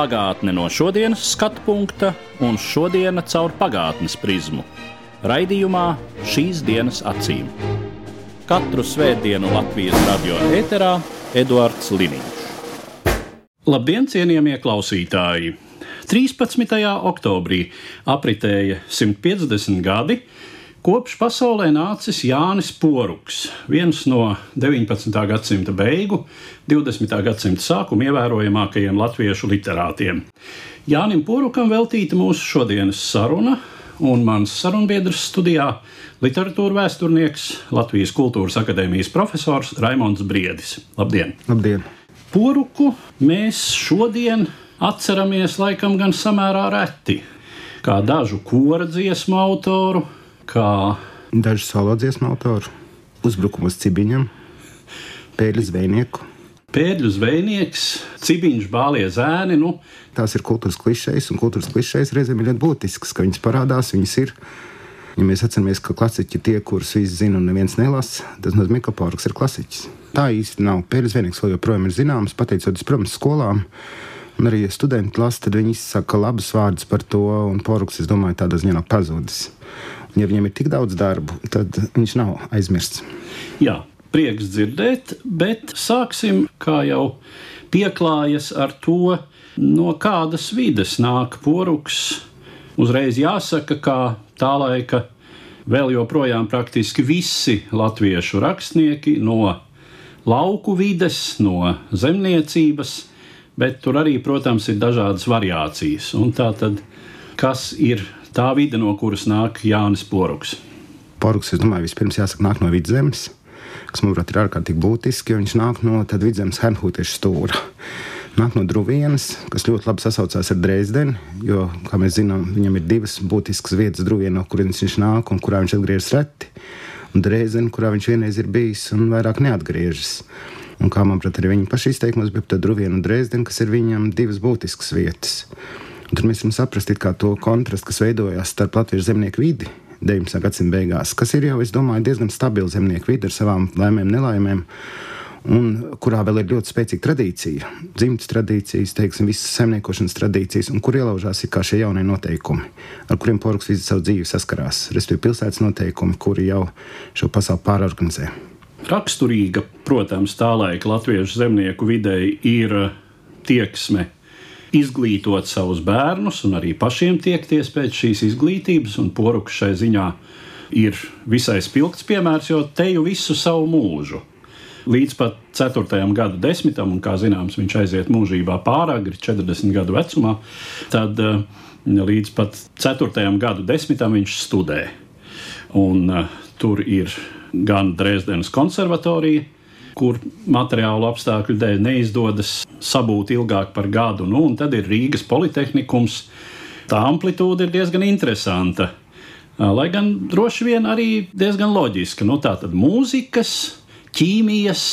Pagātne no šodienas skatu punkta un šodienas caur pagātnes prizmu. Raidījumā šīs dienas acīm. Katru svētdienu Latvijas radio eterā Eduards Liniņš. Labdien, cienījamie klausītāji! 13. oktobrī apritēja 150 gadi, kopš pasaulē nācis Jānis Poruks, viens no 19. gadsimta beigu, 20. gadsimta sākuma ievērojamākajiem latviešu literātiem. Jānim Porukam veltīta mūsu šodienas saruna, un mans sarunbiedrs studijā - literatūra vēsturnieks, Latvijas Kultūras Akadēmijas profesors Raimons Briedis. Labdien! Labdien! Poruku mēs šodien atceramies laikam gan samērā reti, kā dažu kora dziesmu autoru, kā Daži solo dziesmu autori, uzbrukums cibiņam, pēļu zvejnieku. pēļu zvejnieks, cibiņš, bālie zēni. Nu, Tās ir kultūras klišejas, un kultūras klišejas reizēm ir ļoti būtiskas, ka viņas parādās, viņas ir. Ja mēs atceramies, ka klasiķi ir tie, kurus visi zina un neviens nelasa, tas nozīmē, ka Porks ir klasiķis. Tā īsti nav. Pēļu zvejnieks vēl joprojām ir zināms, pateicoties, protams, skolām. Un arī, ja studenti lasa, tad viņi izsaka labus vārdus par to, un Porks, es domāju, tādā ziņā nav pazudis. Ja viņam ir tik daudz darbu, tad viņš nav aizmirsts. jā, prieks dzirdēt, bet sāksim, kā jau pieklājas ar to, no kādas vides nāk poruks. Uzreiz jāsaka, ka tā laika vēl joprojām praktiski visi latviešu rakstnieki no lauku vides, no zemniecības, bet tur arī, protams, ir dažādas variācijas. Un tā tad, kas ir tā vide, no kuras nāk Jānis Poruks? Porks, es domāju, vispirms jāsaka, nāk no vidzemes, kas, manuprāt, ir ārkārtīgi būtiski, jo viņš nāk no vidzemes hernhūtiešu stūra. Nāk no Druvienas, kas ļoti labi sasaucās ar Dresdeni, jo, kā mēs zinām, viņam ir divas būtiskas vietas Druvienā, no kurienes viņš nāk un kurā viņš atgriežas reti. Un Dresdeni, kurā viņš vienreiz ir bijis un vairāk neatgriežas. Un kā man prāt, arī viņa paša izteikumos bija par Druvienu un Dresdeni, kas ir viņam divas būtiskas vietas. Tur mēs varam saprast to kontrastu, kas veidojās starp latviešu zemnieku vidi 19. gadsimta beigās, kas ir jau, es domāju, diezgan stabila zemnieku vide ar savām laimēm, nelaimēm, un kurā vēl ir ļoti spēcīga tradīcija, dzimtas tradīcijas, teiksim, visas zemniekošanas tradīcijas, un kur ielaužās ir šie jaunie noteikumi, ar kuriem porks visu savu dzīvi saskarās. Respektīvi, pilsētas noteikumi, kuri jau šo pasauli pārorganizē. Raksturīga, protams, tā laika latviešu zemnieku videi ir tieksme izglītot savus bērnus un arī pašiem tiekties pēc šīs izglītības, un poruks šai ziņā ir visai spilgts piemērs, jo te jau visu savu mūžu. Līdz pat 4. gadu desmitam, un kā zināms, viņš aiziet mūžībā pāragri, 40 gadu vecumā, tad eh, līdz pat 4. gadu desmitam viņš studē. Un, uh, tur ir gan Dresdenes konservatorija, kur materiālu apstākļu dēļ neizdodas sabūt ilgāk par gadu. Nu, un tad ir Rīgas politehnikums. Tā amplitūda ir diezgan interesanta. Lai gan droši vien arī diezgan loģiska. Nu, tā tad mūzikas, ķīmijas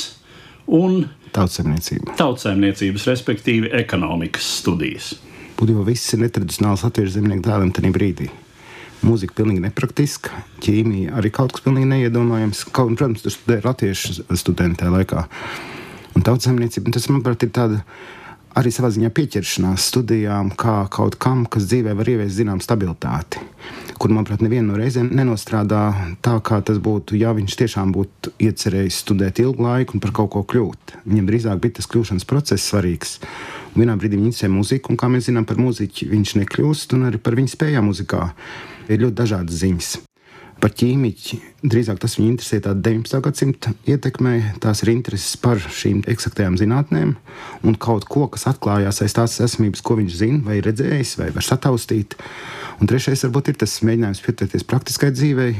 un Tautsēmniecība. tautsēmniecības, respektīvi ekonomikas studijas. Būtībā viss ir netradicionāls latviešu zemnieku dēlam tajā brīdī. Mūzika pilnīgi nepraktiska, ķīmija arī kaut kas pilnīgi neiedomājams. Kaut, protams, tur studēja latviešu studenti tajā laikā. Un tautsēmniecība, tas, manuprāt, ir tāda arī savā ziņā pieķeršanās studijām, kā kaut kam, kas dzīvē var ieviest zināmu stabilitāti. Kur, manuprāt, neviena no reizēm nenostrādā tā, kā tas būtu, ja viņš tiešām būtu iecerējis studēt ilgu laiku un par kaut ko kļūt. Viņam drīzāk bija tas kļūšanas process svarīgs. Un vienā brīdī viņš interesē mūziku, un kā mēs zinām par mūziķi, viņš nekļūst, un arī par viņa spējām muzikā ir ļoti dažādas ziņas. Par ķīmiķi drīzāk tas viņu interesē tādā 19. gadsimta ietekmē, tās ir intereses par šīm eksaktajām zinātnēm un kaut ko, kas atklājās aiz tās esamības, ko viņš zina, vai redzējis, vai var sataustīt. Un trešais varbūt ir tas mēģinājums pieturēties praktiskai dzīvei,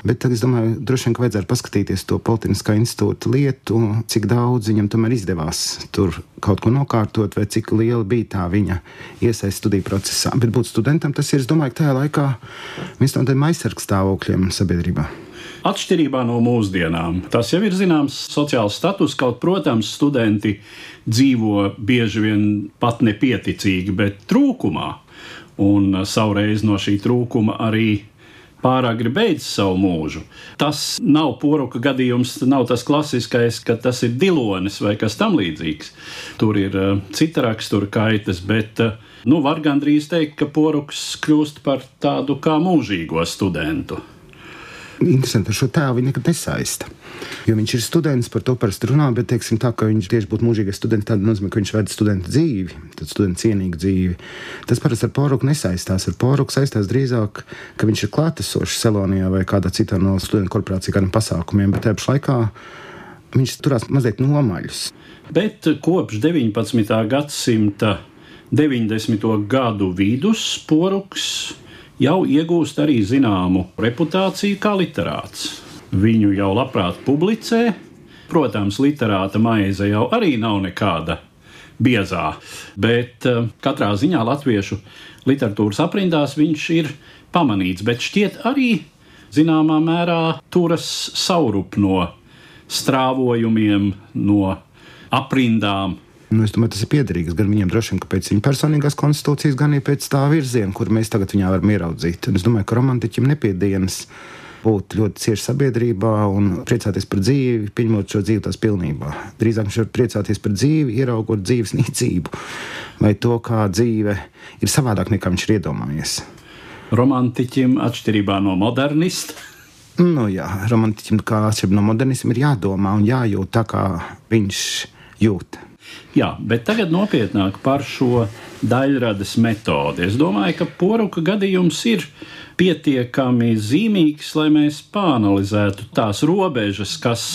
Bet tad es domāju, droši vien, vajadzētu paskatīties to Politiskā institūta lietu, cik daudz viņam tomēr izdevās tur kaut ko nokārtot, vai cik liela bija tā viņa iesaistīta studiju procesā. Bet būt studentam, tas ir, es domāju, tajā laikā viens no tiem aizsargs stāvokļiem sabiedrībā. Atšķirībā no mūsdienām, tas jau ir zināms sociāls status, kaut, protams, studenti dzīvo bieži vien pat nepieticīgi, bet trūkumā. Un savreiz no šī trūkuma arī pārāk beidz savu mūžu. Tas nav poruka gadījums, nav tas klasiskais, ka tas ir dilonis vai kas tamlīdzīgs. Tur ir uh, cita rakstura kaitas, bet uh, nu, var gandrīz teikt, ka poruks kļūst par tādu kā mūžīgo studentu interesanti, ar šo tēlu viņa nekad nesaista. Jo viņš ir students, par to parasti runā, bet teiksim, tā, ka viņš tieši būtu mūžīgais students, tad nozīmē, ka viņš vada studenta dzīvi, tad studenta cienīgu dzīvi. Tas parasti ar poruku nesaistās. Ar poruku saistās drīzāk, ka viņš ir klātesošs Selonijā vai kādā citā no studentu korporāciju kādiem pasākumiem, bet tajā laikā viņš turās mazliet nomaļus. Bet kopš 19. gadsimta 90. gadu vidus poruks jau iegūst arī zināmu reputāciju kā literāts. Viņu jau labprāt publicē. Protams, literāta maize jau arī nav nekāda biezā, bet uh, katrā ziņā latviešu literatūras aprindās viņš ir pamanīts, bet šķiet arī zināmā mērā turas saurup no strāvojumiem, no aprindām, Nu, es domāju, tas ir piederīgs gan viņiem droši vien pēc viņa personīgās konstitūcijas, gan arī pēc tā virziena, kur mēs tagad viņā varam ieraudzīt. Un es domāju, ka romantiķim nepiedienas būt ļoti cieši sabiedrībā un priecāties par dzīvi, pieņemot šo dzīvi tās pilnībā. Drīzāk viņš var priecāties par dzīvi, ieraugot dzīves nīcību vai to, kā dzīve ir savādāk nekā viņš ir iedomājies. Romantiķim, atšķirībā no modernista, Nu, jā, romantiķim, kā atšķirībā no modernisma, ir jādomā un jājūt tā, kā viņš jūt. Jā, bet tagad nopietnāk par šo daļradas metodi. Es domāju, ka poruka gadījums ir pietiekami zīmīgs, lai mēs pāanalizētu tās robežas, kas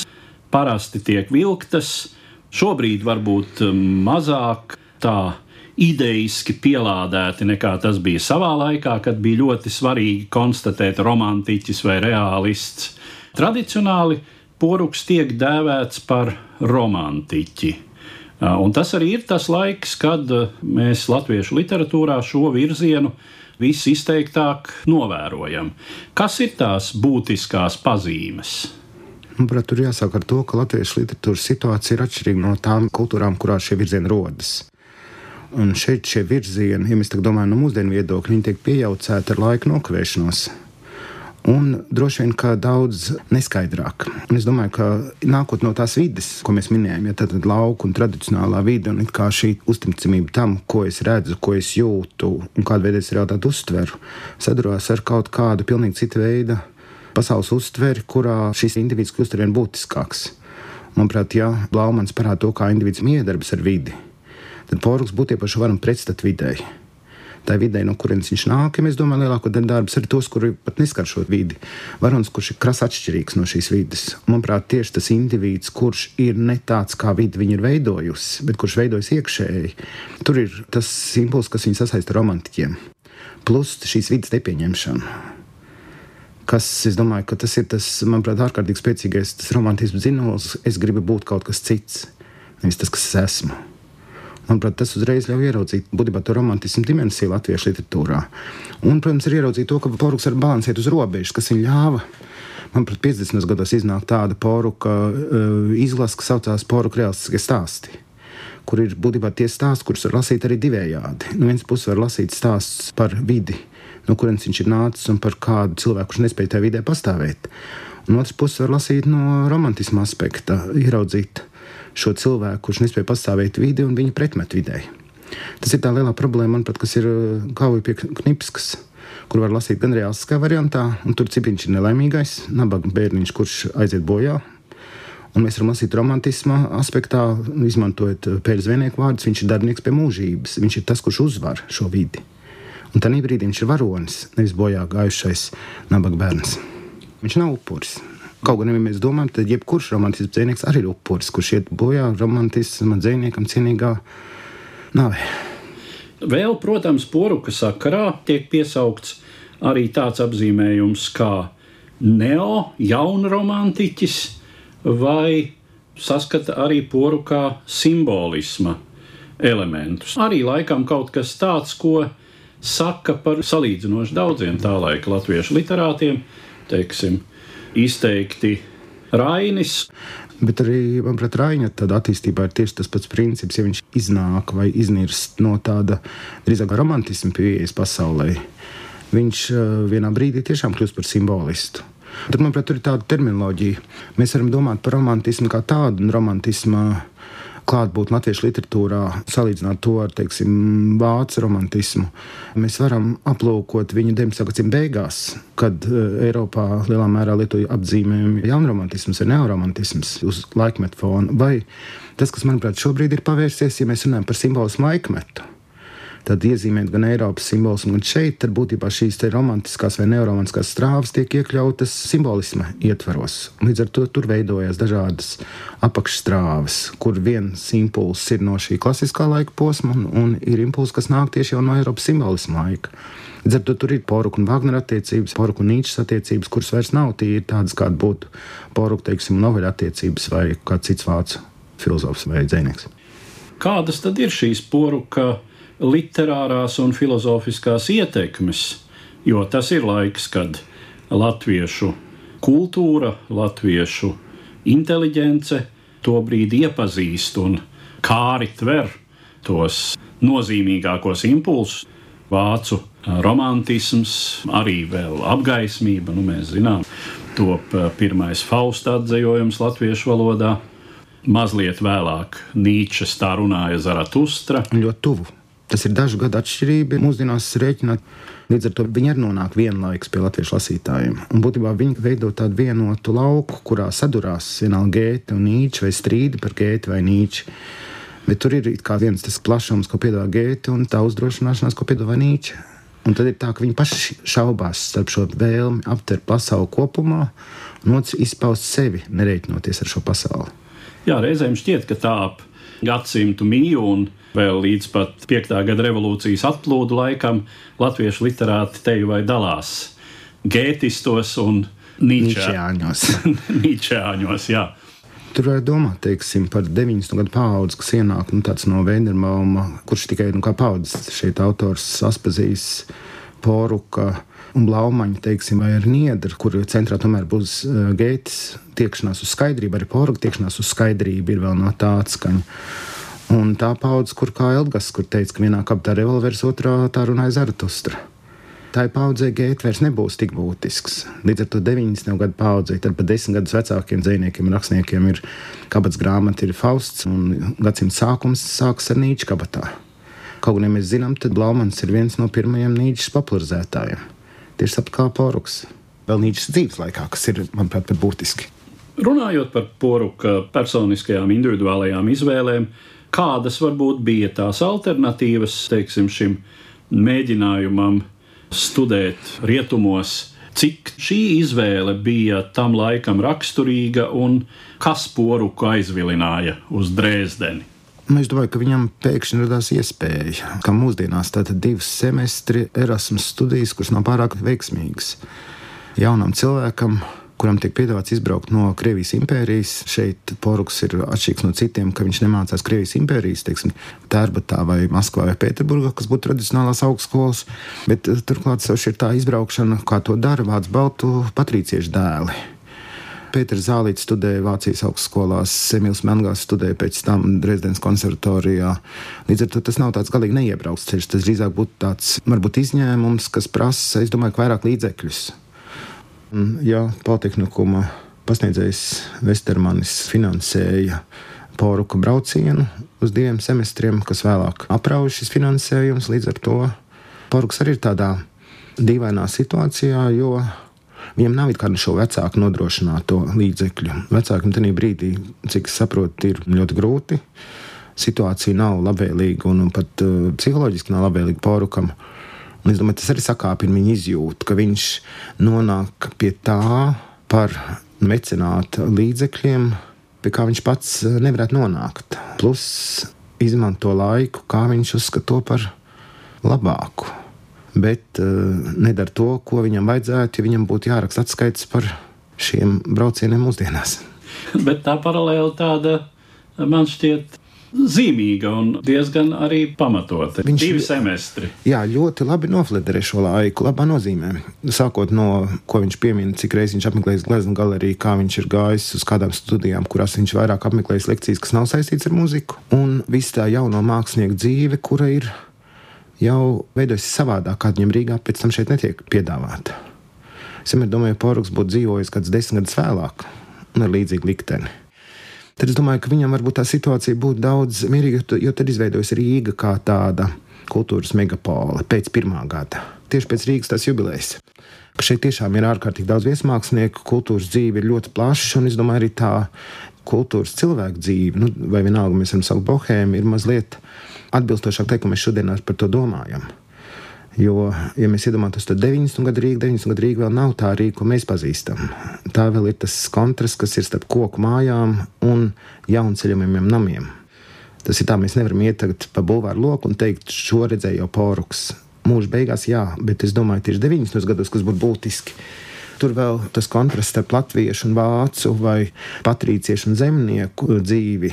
parasti tiek vilktas. Šobrīd varbūt um, mazāk tā ideiski pielādēti nekā tas bija savā laikā, kad bija ļoti svarīgi konstatēt romantiķis vai realists. Tradicionāli poruks tiek dēvēts par romantiķi. Un tas arī ir tas laiks, kad mēs latviešu literatūrā šo virzienu visizteiktāk novērojam. Kas ir tās būtiskās pazīmes? Manuprāt, tur jāsāk ar to, ka latviešu literatūras situācija ir atšķirīga no tām kultūrām, kurās šie virzieni rodas. Un šeit šie virzieni, ja mēs domājam no mūsdienu viedokļa, viņi tiek pieaucēti ar laika nokavēšanos un droši vien kā daudz neskaidrāk. Un es domāju, ka nākot no tās vidas, ko mēs minējām, ja tad lauka un tradicionālā vide, un šī uzticamība tam, ko es redzu, ko es jūtu un kādu veidu es realitāti uztveru, sadurās ar kaut kādu pilnīgi citu veidu pasaules uztveri, kurā šis indivīds kļūst ar vien būtiskāks. Manuprāt, ja Blaumans parāda to, kā indivīds miedarbs ar vidi, tad porūks būtībā šo varam pretstāt videi tā vidē, no kurienes viņš nāk. Ja mēs domājam, lielāko daļu darbus arī tos, kuri pat neskar šo vidi. Varonis, kurš ir krasi atšķirīgs no šīs vidas. Manuprāt, tieši tas indivīds, kurš ir ne tāds, kā vidi viņa ir veidojusi, bet kurš veidojas iekšēji, tur ir tas simbols, kas viņu sasaista ar romantiķiem. Plus šīs vidas nepieņemšana. Kas, es domāju, ka tas ir tas, manuprāt, ārkārtīgi spēcīgais romantisms zīmols. Es gribu būt kaut kas cits, nevis tas, kas es esmu. Manuprāt, tas uzreiz ļauj ieraudzīt būtībā to romantismu dimensiju latviešu literatūrā. Un, protams, ir ieraudzīt to, ka poruks var balansēt uz robežas, kas viņam ļāva. Manuprāt, 50. gados iznāk tāda poruka uh, izlase, kas saucās poruka realistiskie stāsti. Kur ir būtībā tie stāsti, kurus var lasīt arī divējādi. No nu, vienas puses, var lasīt stāstus par vidi, no kurienes viņš ir nācis un par kādu cilvēku, kurš nespēja tajā vidē pastāvēt. Un otrs puses, var lasīt no romantisma aspekta, ieraudzīt šo cilvēku, kurš nespēja pastāvēt vidi un viņa pretmet vidē. Tas ir tā lielā problēma, manuprāt, kas ir kauja uh, pie knipskas, kur var lasīt gan reālistiskā variantā, un tur cipiņš ir nelaimīgais, nabaga bērniņš, kurš aiziet bojā. Un mēs varam lasīt romantismā aspektā, izmantojot uh, pēļu zvejnieku vārdus. Viņš ir darbinieks pie mūžības, viņš ir tas, kurš uzvar šo vidi. Un tajā brīdī viņš ir varonis, nevis bojā gājušais nabaga bērns. Viņš nav upuris. Kaut gan, ja mēs domājam, tad jebkurš romantisks dzinieks arī ir upuris, kurš iet bojā romantisma dziniekam cienīgā nāvē. Vēl, protams, poruka sakarā tiek piesaukts arī tāds apzīmējums kā neo jaunu romantiķis vai saskata arī poru kā simbolisma elementus. Arī laikam kaut kas tāds, ko saka par salīdzinoši daudziem tā laika latviešu literātiem, teiksim, izteikti Rainis. Bet arī, manuprāt, Raina attīstībā ir tieši tas pats princips, ja viņš iznāk vai iznirst no tāda drīzāk romantisma pieejas pasaulē. Viņš uh, vienā brīdī tiešām kļūst par simbolistu. Tad, manuprāt, tur ir tāda terminoloģija. Mēs varam domāt par romantismu kā tādu, un romantismu klātbūtni latviešu literatūrā, salīdzināt to ar teiksim, vācu romantismu. Mēs varam aplūkot viņu 19. gadsimta beigās, kad uh, Eiropā lielā mērā lietoja apzīmējumu jaunromantisms vai neoromantisms uz laikmetu fona. Vai tas, kas manuprāt šobrīd ir pavērsies, ja mēs runājam par simbolismu laikmetu tad iezīmēt gan Eiropas simbolus, gan šeit, būtībā šīs romantiskās vai neoromantiskās strāvas tiek iekļautas simbolisma ietvaros. Līdz ar to tur veidojas dažādas apakšstrāvas, kur viens impulss ir no šī klasiskā laika posma, un, un ir impulss, kas nāk tieši no Eiropas simbolisma laika. Līdz ar to tur ir poruku un Wagner attiecības, poruku un Nīčas attiecības, kuras vairs nav tīri tādas, kāda būtu poruku, teiksim, noveļa attiecības vai kāds cits vācu filozofs vai dzēnieks. Kādas tad ir šīs poruka? Literārās un filozofiskās ietekmes, jo tas ir laiks, kad latviešu kultūra, latviešu inteliģence to brīdi iepazīst un kāri tver tos nozīmīgākos impulsus. Vācu romantisms, arī vēl apgaismība, nu mēs zinām, top pirmais fausta atzējojums latviešu valodā. Mazliet vēlāk Nīčes tā runāja Zaratustra. Ļoti tuvu Tas ir dažu gadu atšķirība. Mūsdienās rēķināt, līdz ar to viņi arī nonāk vienlaikus pie latviešu lasītājiem. Un būtībā viņi veido tādu vienotu lauku, kurā sadurās vienalga gēta un nīča vai strīdi par gēti vai nīču. Bet tur ir viens tas plašums, ko piedāvā gēta, un tā uzdrošināšanās, ko piedāvā nīča. Un tad ir tā, ka viņi paši šaubās starp šo vēlmi aptvert pasauli kopumā un otrs izpaust sevi, nereiķinoties ar šo pasauli. Jā, reizēm šķiet, ka tā ap gadsimtu mīju un vēl līdz pat 5. gada revolūcijas atplūdu laikam latviešu literāti teju vai dalās gētistos un nīčāņos. nīčāņos jā. Tur var domāt teiksim, par 90. gadu paudzi, kas ienāk nu, no Vendermauma, kurš tikai nu, kā paudzes šeit autors saspazīs poruka un blaumaņa, teiksim, vai ar niedru, kur centrā tomēr būs uh, gētis tiekšanās uz skaidrību, arī poruka tiekšanās uz skaidrību ir vēl no tā atskaņa. Un tā paudze, kur kā Elgas, kur teica, ka vienā kabatā revolvers, otrā tā runāja Zaratustra. Tā paudzē gēta vairs nebūs tik būtisks. Līdz ar to 90. gadu paudzei, tad pat 10 gadus vecākiem dzīsniekiem un rakstniekiem ir kabatas grāmata, ir Fausts, un gadsimta sākums sākas ar Nīča kabatā. Kaut gan ja mēs zinām, tad Blaumans ir viens no pirmajiem Nīčas popularizētājiem. Tieši tāpat kā Poruks. Vēl Nīčas dzīves laikā, kas ir, manuprāt, pat būtiski. Runājot par poruka personiskajām, individuālajām izvēlēm, kādas varbūt bija tās alternatīvas teiksim, šim mēģinājumam studēt rietumos, cik šī izvēle bija tam laikam raksturīga un kas poruku aizvilināja uz Dresdeni. Nu, es domāju, ka viņam pēkšņi radās iespēja, ka mūsdienās tātad divas semestri Erasmus studijas, kuras nav pārāk veiksmīgas jaunam cilvēkam kuram tiek piedāvāts izbraukt no Krievijas impērijas. Šeit Poruks ir atšķirīgs no citiem, ka viņš nemācās Krievijas impērijas, teiksim, Tērbatā vai Maskavā vai Pēterburgā, kas būtu tradicionālās augstskolas, bet eh, turklāt sev ir tā izbraukšana, kā to dara Vācu Baltu patrīciešu dēli. Pēters Zālīts studēja Vācijas augstskolās, Emīls Mengās studēja pēc tam Dresdenes konservatorijā. Līdz ar to tas nav tāds galīgi neiebraukts ceļš. Tas drīzāk būtu tāds varbūt izņēmums, kas prasa, es domāju, vairāk līdzekļus. Ja Politehnikuma pasniedzējs Vestermanis finansēja poruka braucienu uz diviem semestriem, kas vēlāk aprauž šis finansējums. Līdz ar to poruks arī ir tādā dīvainā situācijā, jo viņam nav kādu šo vecāku nodrošināto līdzekļu. Vecākam tajā brīdī, cik es saprotu, ir ļoti grūti. Situācija nav labvēlīga un pat uh, psiholoģiski nav labvēlīga porukam. Uh, Un es domāju, tas arī sakāpina viņa izjūtu, ka viņš nonāk pie tā par mecenāta līdzekļiem, pie kā viņš pats eh, nevarētu nonākt. Plus izmanto laiku, kā viņš uzskata to par labāku. Bet uh, nedara to, ko viņam vajadzētu, ja viņam būtu jāraksta atskaits par šiem braucieniem mūsdienās. Bet tā paralēli tāda man šķiet zīmīga un diezgan arī pamatota. Viņš divi semestri. Jā, ļoti labi nofliderē šo laiku, labā nozīmē. Sākot no, ko viņš piemina, cik reizes viņš apmeklējis glezniecības galeriju, kā viņš ir gājis uz kādām studijām, kurās viņš vairāk apmeklējis lekcijas, kas nav saistītas ar muziku, un viss tā jauno mākslinieku dzīve, kura ir jau veidojusies savādāk, kāda viņam Rīgā pēc tam šeit netiek piedāvāta. Es vienmēr domāju, ka Poruks būtu dzīvojis kāds desmit gadus vēlāk un ar līdzīgu likteni tad es domāju, ka viņam varbūt tā situācija būtu daudz mierīgāka, jo tad izveidojas Rīga kā tāda kultūras megapola pēc pirmā gada, tieši pēc Rīgas tās jubilejas. Šeit tiešām ir ārkārtīgi daudz viesmākslinieku, kultūras dzīve ir ļoti plaša, un es domāju, arī tā kultūras cilvēku dzīve, nu, vai vienalga mēs varam saukt bohēmu, ir mazliet atbilstošāk teikt, ka mēs šodien par to domājam. Jo, ja mēs iedomājamies to 90 gadu Rīgu, 90 gadu Rīga vēl nav tā Rīga, ko mēs pazīstam. Tā vēl ir tas kontrasts, kas ir starp koku mājām un jaunceļojumiem namiem. Tas ir tā, mēs nevaram iet tagad pa bulvāru loku un teikt, šo redzēju jau poruks. Mūža beigās, jā, bet es domāju, tieši 90 gados, kas būtu būtiski. Tur vēl tas kontrasts starp latviešu un vācu vai patrīciešu un zemnieku dzīvi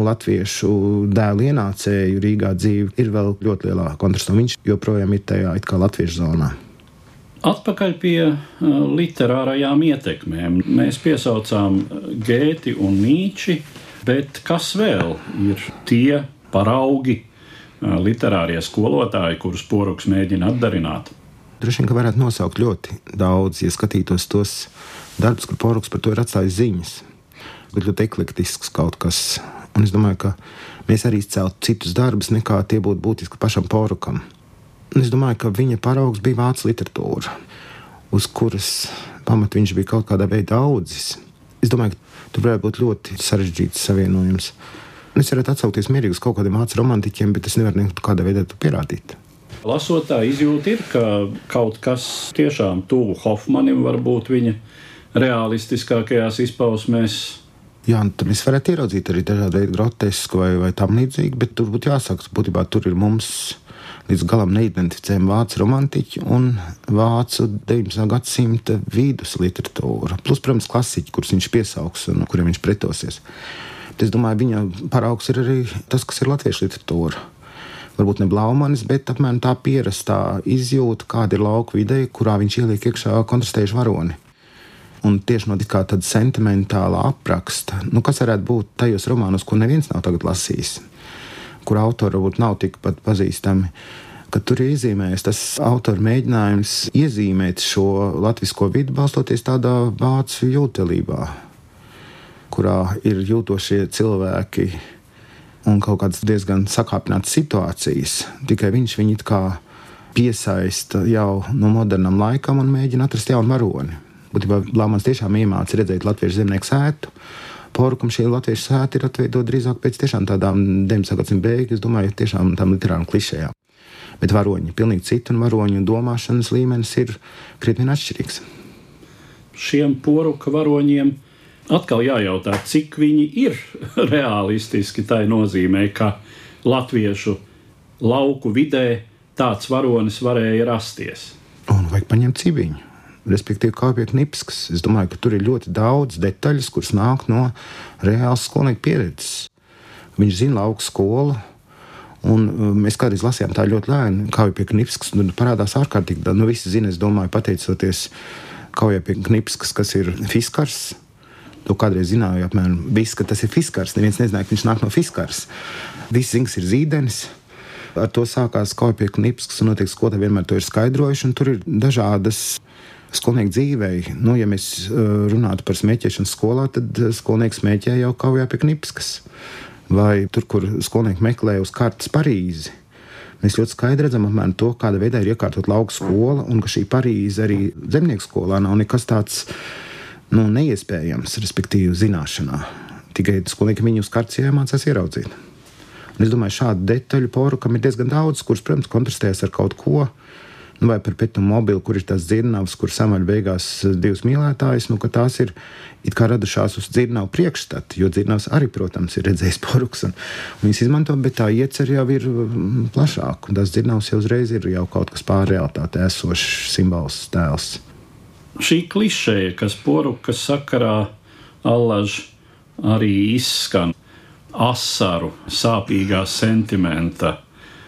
latviešu dēlu ienācēju Rīgā dzīve ir vēl ļoti lielā kontrastā. Viņš joprojām ir tajā it kā latviešu zonā. Atpakaļ pie literārajām ietekmēm. Mēs piesaucām Gēti un Nīči, bet kas vēl ir tie paraugi, literārie skolotāji, kurus poruks mēģina atdarināt? Droši vien, ka varētu nosaukt ļoti daudz, ja skatītos tos darbus, kur poruks par to ir atstājis ziņas. Bet ļoti eklektisks kaut kas Un es domāju, ka mēs arī izceltu citus darbus, nekā tie būtu būtiski pašam porukam. Un es domāju, ka viņa paraugs bija vācu literatūra, uz kuras pamata viņš bija kaut kādā veidā audzis. Es domāju, ka tur varētu būt ļoti sarežģīts savienojums. Un es varētu atsaukties mierīgi uz kaut kādiem vācu romantiķiem, bet es nevaru nekādā veidā to pierādīt. Lasot tā izjūta ir, ka kaut kas tiešām tuvu Hofmanim var būt viņa realistiskākajās izpausmēs Jā, tur mēs varētu ieraudzīt arī dažādu veidu grotesku vai, vai tam līdzīgu, bet tur būtu jāsaka, būtībā tur ir mums līdz galam neidentificējama vācu romantiķa un vācu 19. gadsimta vidus literatūra. Plus, protams, klasiķi, kurus viņš piesaugs un kuriem viņš pretosies. Es domāju, viņa paraugs ir arī tas, kas ir latviešu literatūra. Varbūt ne blaumanis, bet apmēram tā pierastā izjūta, kāda ir lauka vidē, kurā viņš ieliek iekšā kontrastējušu varoni un tieši no tāda sentimentāla apraksta, nu, kas varētu būt tajos romānos, ko neviens nav lasījis, kur autori varbūt nav tikpat pazīstami. Tur ir iezīmējis tas autora mēģinājums iezīmēt šo latviešu vidi, balstoties tādā vācu jūtelībā, kurā ir jūtošie cilvēki un kaut kādas diezgan sakāpinātas situācijas. Tikai viņš viņu kā piesaista jau no modernam laikam un mēģina atrast jaunu varoni. Būtībā Lāmans tiešām iemācīja redzēt latviešu zemnieku sētu. Porukam šie latviešu sēti ir atveidoti drīzāk pēc tādām 19. gadsimta beigas, domāju, tiešām tām literārām klišejām. Bet varoņi ir pilnīgi citi, un varoņu domāšanas līmenis ir krietni atšķirīgs. Šiem poruka varoņiem atkal jājautā, cik viņi ir realistiski. Tā nozīmē, ka latviešu lauku vidē tāds varonis varēja rasties. Un vajag paņemt cibiņu respektīvi kāpjot Nipskas. Es domāju, ka tur ir ļoti daudz detaļas, kuras nāk no reālas skolnieku pieredzes. Viņš zina lauku skolu. Un uh, mēs kādreiz lasījām tā ļoti lēni, kā jau pie Knipskas. Tur parādās ārkārtīgi daudz. Nu, visi zina, es domāju, pateicoties Kaujai pie Knipskas, kas ir fiskars. To kādreiz zināju, apmēram viss, ka tas ir fiskars. Neviens nezināja, ka viņš nāk no fiskars. Viss zings ir zīdainis. Ar to sākās Kauja pie Knipskas, un noteikti skolotāji vienmēr to ir skaidrojuši. Tur ir dažādas skolnieku dzīvei. Nu, ja mēs uh, runātu par smēķēšanu skolā, tad uh, skolnieks smēķē jau kaujā pie knipskas. Vai tur, kur skolnieki meklē uz kartes Parīzi. Mēs ļoti skaidri redzam, apmēram, to, kāda veidā ir iekārtot lauka skola, un ka šī Parīze arī zemnieku skolā nav nekas tāds nu, neiespējams, respektīvi, zināšanā. Tikai skolnieki viņu uz kartes iemācās ieraudzīt. Un es domāju, šādu detaļu porukam ir diezgan daudz, kuras, protams, kontrastējas ar kaut ko, Nu, vai par Petu mobili, kur ir tas dzirnavs, kur samaļ beigās divas mīlētājas, nu, tās ir radušās uz dzirnavu priekšstatu, jo dzirnavs arī, protams, ir redzējis poruks un, un viņas izmanto, bet tā iecer jau ir mm, plašāk, un tas dzirnavs jau uzreiz ir jau kaut kas pār realitāte esošs simbols, tēls. Šī klišeja, kas porukas sakarā allaž arī izskan asaru, sāpīgā sentimenta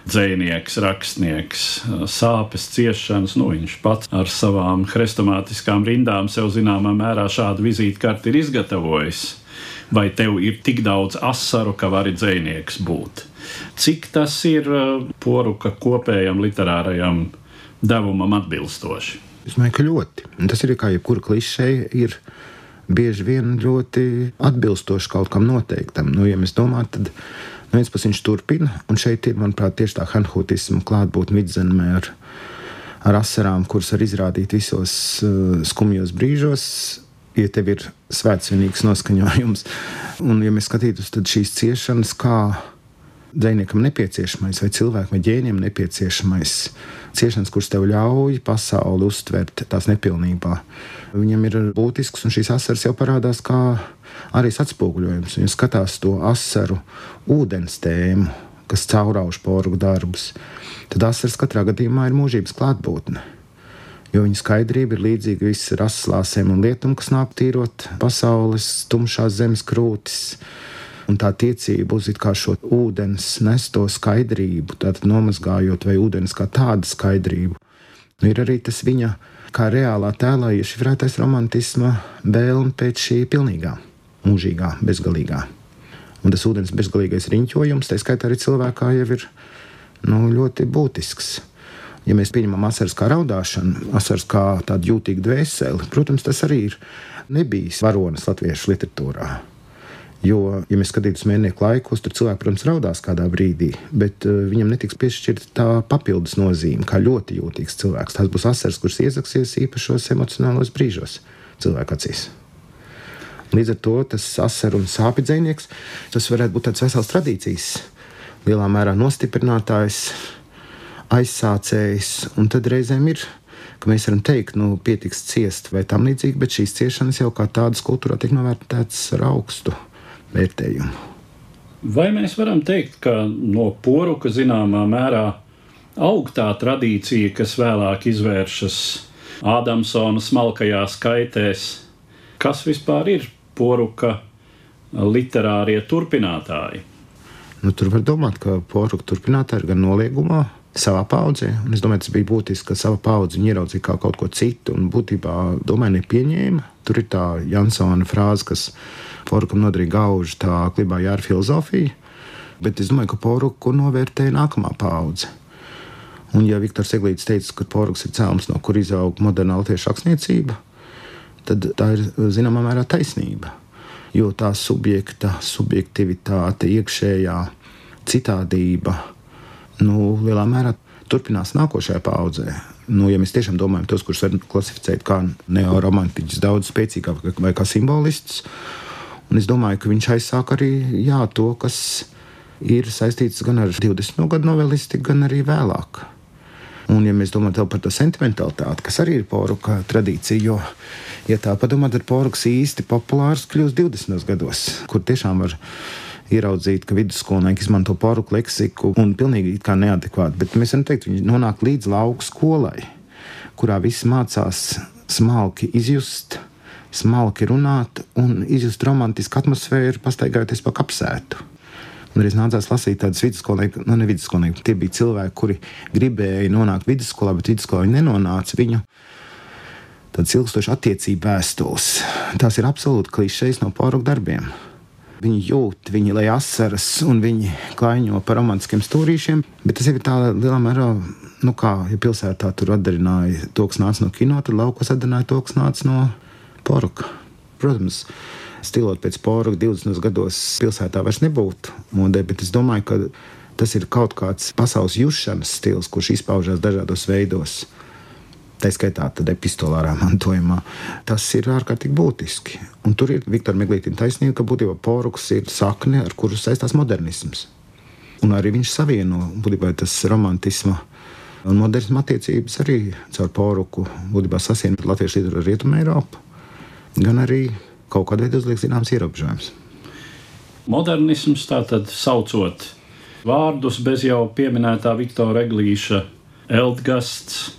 dzinieks, rakstnieks, sāpes, ciešanas. Nu, viņš pats ar savām hrestomātiskām rindām sev zināmā mērā šādu vizītkarti ir izgatavojis. Vai tev ir tik daudz asaru, ka vari dzinieks būt? Cik tas ir poruka kopējam literārajam devumam atbilstoši? Es domāju, ka ļoti. Un tas ir kā jebkura klišeja. Ir bieži vien ļoti atbilstoši kaut kam noteiktam. Nu, ja mēs domājam, tad no vienas puses viņš turpina, un šeit ir, manuprāt, tieši tā hanhūtisma klātbūtne vidzemē ar, ar asarām, kuras var izrādīt visos uh, skumjos brīžos. Ja tev ir svētsvinīgs noskaņojums, un ja mēs skatītos, tad šīs ciešanas, kā dziniekam nepieciešamais, vai cilvēkam, vai ģēniem nepieciešamais, ciešanas, kuras tev ļauj pasauli uztvert tās nepilnībā. Viņam ir būtisks, un šīs asaras jau parādās kā arī atspoguļojums. Viņa skatās to asaru ūdens tēmu, kas caurauž porgu darbus. Tad asaras katrā gadījumā ir mūžības klātbūtne. Jo viņa skaidrība ir līdzīga visam raslāsēm un lietām, kas nāk tīrot pasaules tumšās zemes krūtis un tā tiecība uz šo ūdens nesto skaidrību, tātad nomazgājot vai ūdens kā tādu skaidrību. Nu, ir arī tas viņa kā reālā tēlā iešifrētais romantisma vēlme pēc šī pilnīgā, mūžīgā, bezgalīgā. Un tas ūdens bezgalīgais riņķojums, tā skaitā arī cilvēkā, jau ir nu, ļoti būtisks. Ja mēs pieņemam asaras kā raudāšanu, asaras kā tādu jūtīgu dvēseli, protams, tas arī ir nebijis varonis latviešu literatūrā. Jo, ja mēs skatītos mēnešu laikos, tad cilvēks, protams, raudās kādā brīdī, bet uh, viņam netiks piešķirta tā papildus nozīme, kā ļoti jūtīgs cilvēks. Tās būs asaras, kuras iezaksies īpašos emocionālos brīžos cilvēka acīs. Līdz ar to tas asaru un sāpju dzinieks, tas varētu būt tāds vesels tradīcijas, lielā mērā nostiprinātājs, aizsācējs, un tad reizēm ir ka mēs varam teikt, nu, pietiks ciest vai tam līdzīgi, bet šīs ciešanas jau kā tādas kultūrā tiek novērtētas ar augstu vērtējumu. Vai mēs varam teikt, ka no poruka zināmā mērā aug tā tradīcija, kas vēlāk izvēršas Ādamsona smalkajās kaitēs? Kas vispār ir poruka literārie turpinātāji? Nu, tur var domāt, ka poruka turpinātāji ir gan noliegumā, savā paudzē. Un es domāju, tas bija būtiski, ka savā paudzē viņi ieraudzīja kā kaut ko citu un būtībā, domāju, nepieņēma. Tur ir tā Jansona frāze, kas Porukam nodarīja gaužu tā klibā jāra filozofija, bet es domāju, ka Poruku novērtēja nākamā paudze. Un, ja Viktors Eglīts teica, ka poruks ir cēlums, no kur izaug moderna latviešu rakstniecība, tad tā ir zināmā mērā taisnība. Jo tā subjekta, subjektivitāte, iekšējā citādība, nu, lielā mērā turpinās nākošajā paudzē. Nu, ja mēs tiešām domājam tos, kurus var klasificēt kā neoromantiķus, daudz spēcīgāk vai kā simbolistus, Un es domāju, ka viņš aizsāk arī jā, to, kas ir saistīts gan ar 20. gadu novelistiku, gan arī vēlāk. Un, ja mēs domājam par to sentimentalitāti, kas arī ir poruka tradīcija, jo, ja tā padomā, tad poruks īsti populārs kļūst 20. gados, kur tiešām var ieraudzīt, ka vidusskolnieki izmanto poruku leksiku un pilnīgi neadekvāti. Bet mēs varam teikt, viņi nonāk līdz lauku skolai, kurā visi mācās smalki izjust smalki runāt un izjust romantisku atmosfēru, pastaigājoties pa kapsētu. Un arī nācās lasīt tādus vidusskolniekus, nu, ne vidusskolniekus. Tie bija cilvēki, kuri gribēja nonākt vidusskolā, bet vidusskolā viņi nenonāca. Viņu tādas ilgstošas attiecību vēstules. Tās ir absolūti klišejas no pārāk darbiem. Viņi jūt, viņi lai asaras un viņi klaiņo par romantiskiem stūrīšiem, bet tas jau ir tā lielā mērā, nu kā, ja pilsētā tur atdarināja to, kas nāca no kino, tad laukos atdarināja to, kas nāca no poruka. Protams, stilot pēc poruka 20 gados pilsētā vairs nebūtu modē, bet es domāju, ka tas ir kaut kāds pasaules jūšanas stils, kurš izpaužās dažādos veidos. Tā skaitā tad epistolārā mantojumā. Tas ir ārkārtīgi būtiski. Un tur ir Viktora Meglītina taisnība, ka būtībā poruks ir sakne, ar kuru saistās modernisms. Un arī viņš savieno būtībā tas romantisma Un modernisma attiecības arī caur poruku būtībā sasien latviešu līderi ar Rietumu Eiropu, gan arī kaut kādā veidā uzliek zināms ierobežojums. Modernisms tātad saucot vārdus bez jau pieminētā Viktora Eglīša, Eldgasts,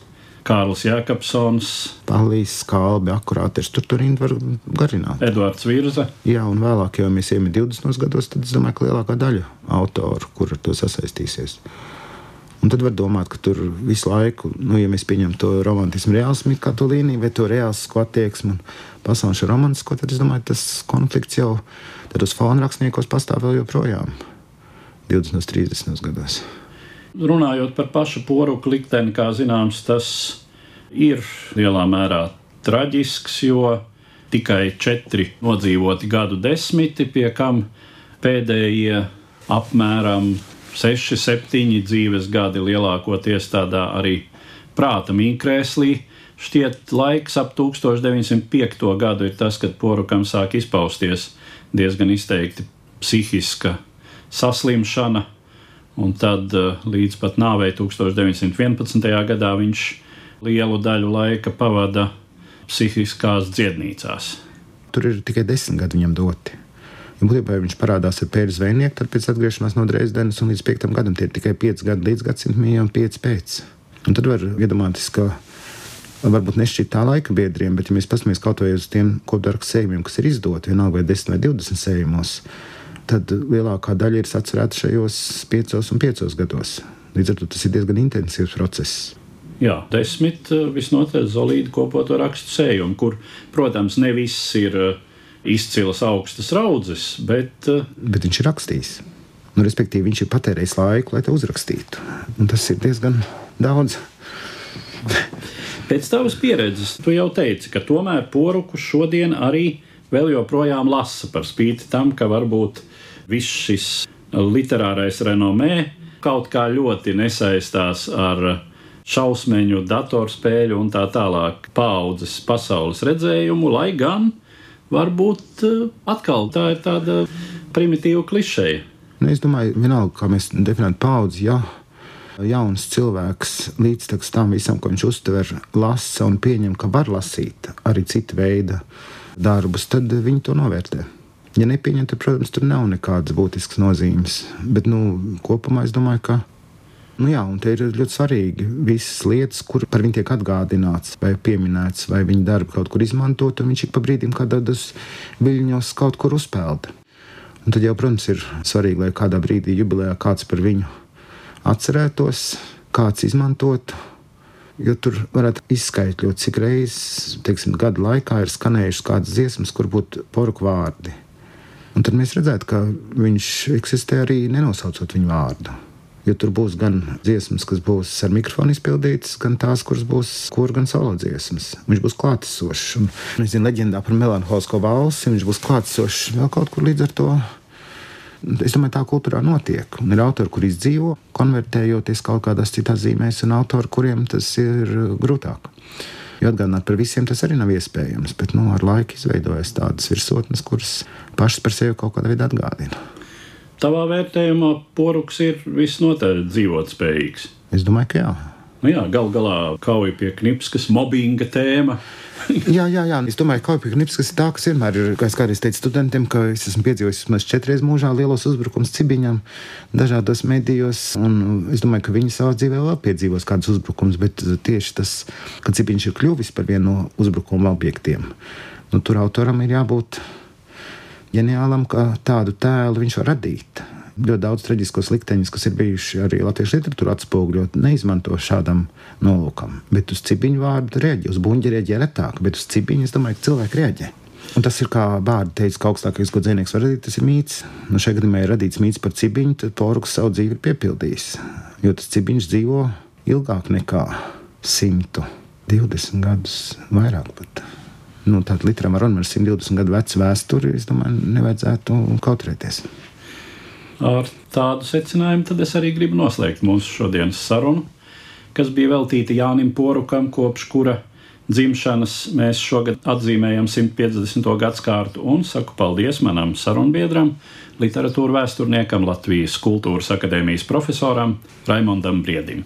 Kārls Jēkabsons, Palīs, Kalbi, akurāti ir tur, tur var garināt. Edvards Virza. Jā, un vēlāk, jau mēs ejam 20 gados, tad es domāju, ka lielākā daļa autoru, kur ar to sasaistīsies. Un tad var domāt, ka tur visu laiku, nu, ja mēs pieņemam to romantismu, reālismu kā to līniju, vai to reālistisko attieksmi un pasaules romantisko, tad es domāju, tas konflikts jau tādos fona rakstniekos pastāv vēl joprojām 20, 30 gados. Runājot par pašu poruku likteni, kā zināms, tas ir lielā mērā traģisks, jo tikai četri nodzīvoti gadu desmiti, pie kam pēdējie apmēram 6, 7 dzīves gadi lielākoties tādā arī prāta mīkrēslī. Šķiet, laiks ap 1905. gadu ir tas, kad porukam sāk izpausties diezgan izteikti psihiska saslimšana, un tad eh, līdz pat nāvei 1911. gadā viņš lielu daļu laika pavada psihiskās dziednīcās. Tur ir tikai desmit gadi viņam doti. Ja būtībā ja viņš parādās ar pēļu zvejnieku, tad pēc atgriešanās no Dresdenes un līdz piektam gadam tie ir tikai pieci gadi līdz gadsimtam un pieci pēc. Un tad var iedomāties, ka varbūt nešķiet tā laika biedriem, bet, ja mēs paskatāmies kaut vai uz tiem kopdarbu sējumiem, kas ir izdoti, vienalga vai 10 vai 20 sējumos, tad lielākā daļa ir atcerēta šajos piecos un piecos gados. Līdz ar to tas ir diezgan intensīvs process. Jā, desmit eh, visnotaļ zelīti kopoto rakstu sējumu, kur, protams, ne viss ir uh, izcilas augstas raudzes, bet. Uh, bet viņš ir rakstījis. Nu, respektīvi, viņš ir patērējis laiku, lai to uzrakstītu. Un tas ir diezgan daudz. Pēc tavas pieredzes, tu jau teici, ka tomēr poruku šodien arī vēl joprojām lasa par spīti tam, ka varbūt viss šis literārais renomē kaut kā ļoti nesaistās ar šausmeņu, datorspēļu un tā tālāk paudzes pasaules redzējumu, lai gan varbūt eh, atkal tā ir tāda primitīva klišeja. Nu, es domāju, vienalga, kā mēs definējam paudzi, ja jauns cilvēks līdz tam visam, ko viņš uztver, lasa un pieņem, ka var lasīt arī citu veidu darbus, tad viņi to novērtē. Ja nepieņem, tad, protams, tur nav nekādas būtiskas nozīmes. Bet nu, kopumā es domāju, ka Nu jā, un te ir ļoti svarīgi visas lietas, kur par viņu tiek atgādināts vai pieminēts, vai viņa darbu kaut kur izmantot, un viņš ik pa brīdim kādos viļņos kaut kur uzpeld. Un tad jau, protams, ir svarīgi, lai kādā brīdī jubilejā kāds par viņu atcerētos, kāds izmantotu. Jo tur varētu izskaidrot, cik reizes, teiksim, gadu laikā ir skanējušas kādas dziesmas, kur būtu porku vārdi. Un tad mēs redzētu, ka viņš eksistē arī nenosaucot viņu vārdu. Jo tur būs gan dziesmas, kas būs ar mikrofonu izpildītas, gan tās, kuras būs kur gan solo dziesmas. Viņš būs klātesošs. Es zinu, leģendā par melanholisko valsi viņš būs klātesošs vēl kaut kur līdz ar to. Es domāju, tā kultūrā notiek. Un ir autori, kur izdzīvo, konvertējoties kaut kādās citās zīmēs, un autori, kuriem tas ir grūtāk. Jo atgādināt par visiem tas arī nav iespējams, bet nu, ar laiku izveidojas tādas virsotnes, kuras pašas par sevi kaut kādā veidā atgādina. Tavā vērtējumā poruks ir visnotaļ dzīvotspējīgs. Es domāju, ka jā. Nu jā, gal galā kauja pie knipskas mobbinga tēma. jā, jā, jā. Es domāju, ka kauja pie knipskas ir tā, kas vienmēr ir, kā es kādreiz teicu studentiem, ka es esmu piedzīvojis vismaz četreiz mūžā lielos uzbrukums cibiņam dažādos medijos, un es domāju, ka viņi savā dzīvē vēl piedzīvos kādus uzbrukumus, bet tieši tas, ka cibiņš ir kļuvis par vienu no uzbrukuma objektiem, nu, tur autoram ir jābūt ģeniālam, ka tādu tēlu viņš var radīt. Ļoti daudz traģiskos likteņus, kas ir bijuši arī latviešu literatūrā atspoguļot, neizmanto šādam nolūkam. Bet uz cibiņu vārdu reaģē, uz buļbuļsāģi reaģē retāk, bet uz cibiņu es domāju, ka cilvēki reaģē. Un tas ir kā bārda teica, ka augstākais, ko dzīvnieks var radīt, tas ir mīts. Nu, šajā gadījumā ir radīts mīts par cibiņu, tad poruks savu dzīvi ir piepildījis. Jo tas cibiņš dzīvo ilgāk nekā 120 gadus, vairāk pat nu, tāda literam ar 120 gadu vecu vēsturi, es domāju, nevajadzētu kautrēties. Ar tādu secinājumu tad es arī gribu noslēgt mūsu šodienas sarunu, kas bija veltīta Jānim Porukam, kopš kura dzimšanas mēs šogad atzīmējam 150. gadsimtu, un saku paldies manam sarunbiedram, literatūra vēsturniekam, Latvijas Kultūras Akadēmijas profesoram Raimondam Briedim.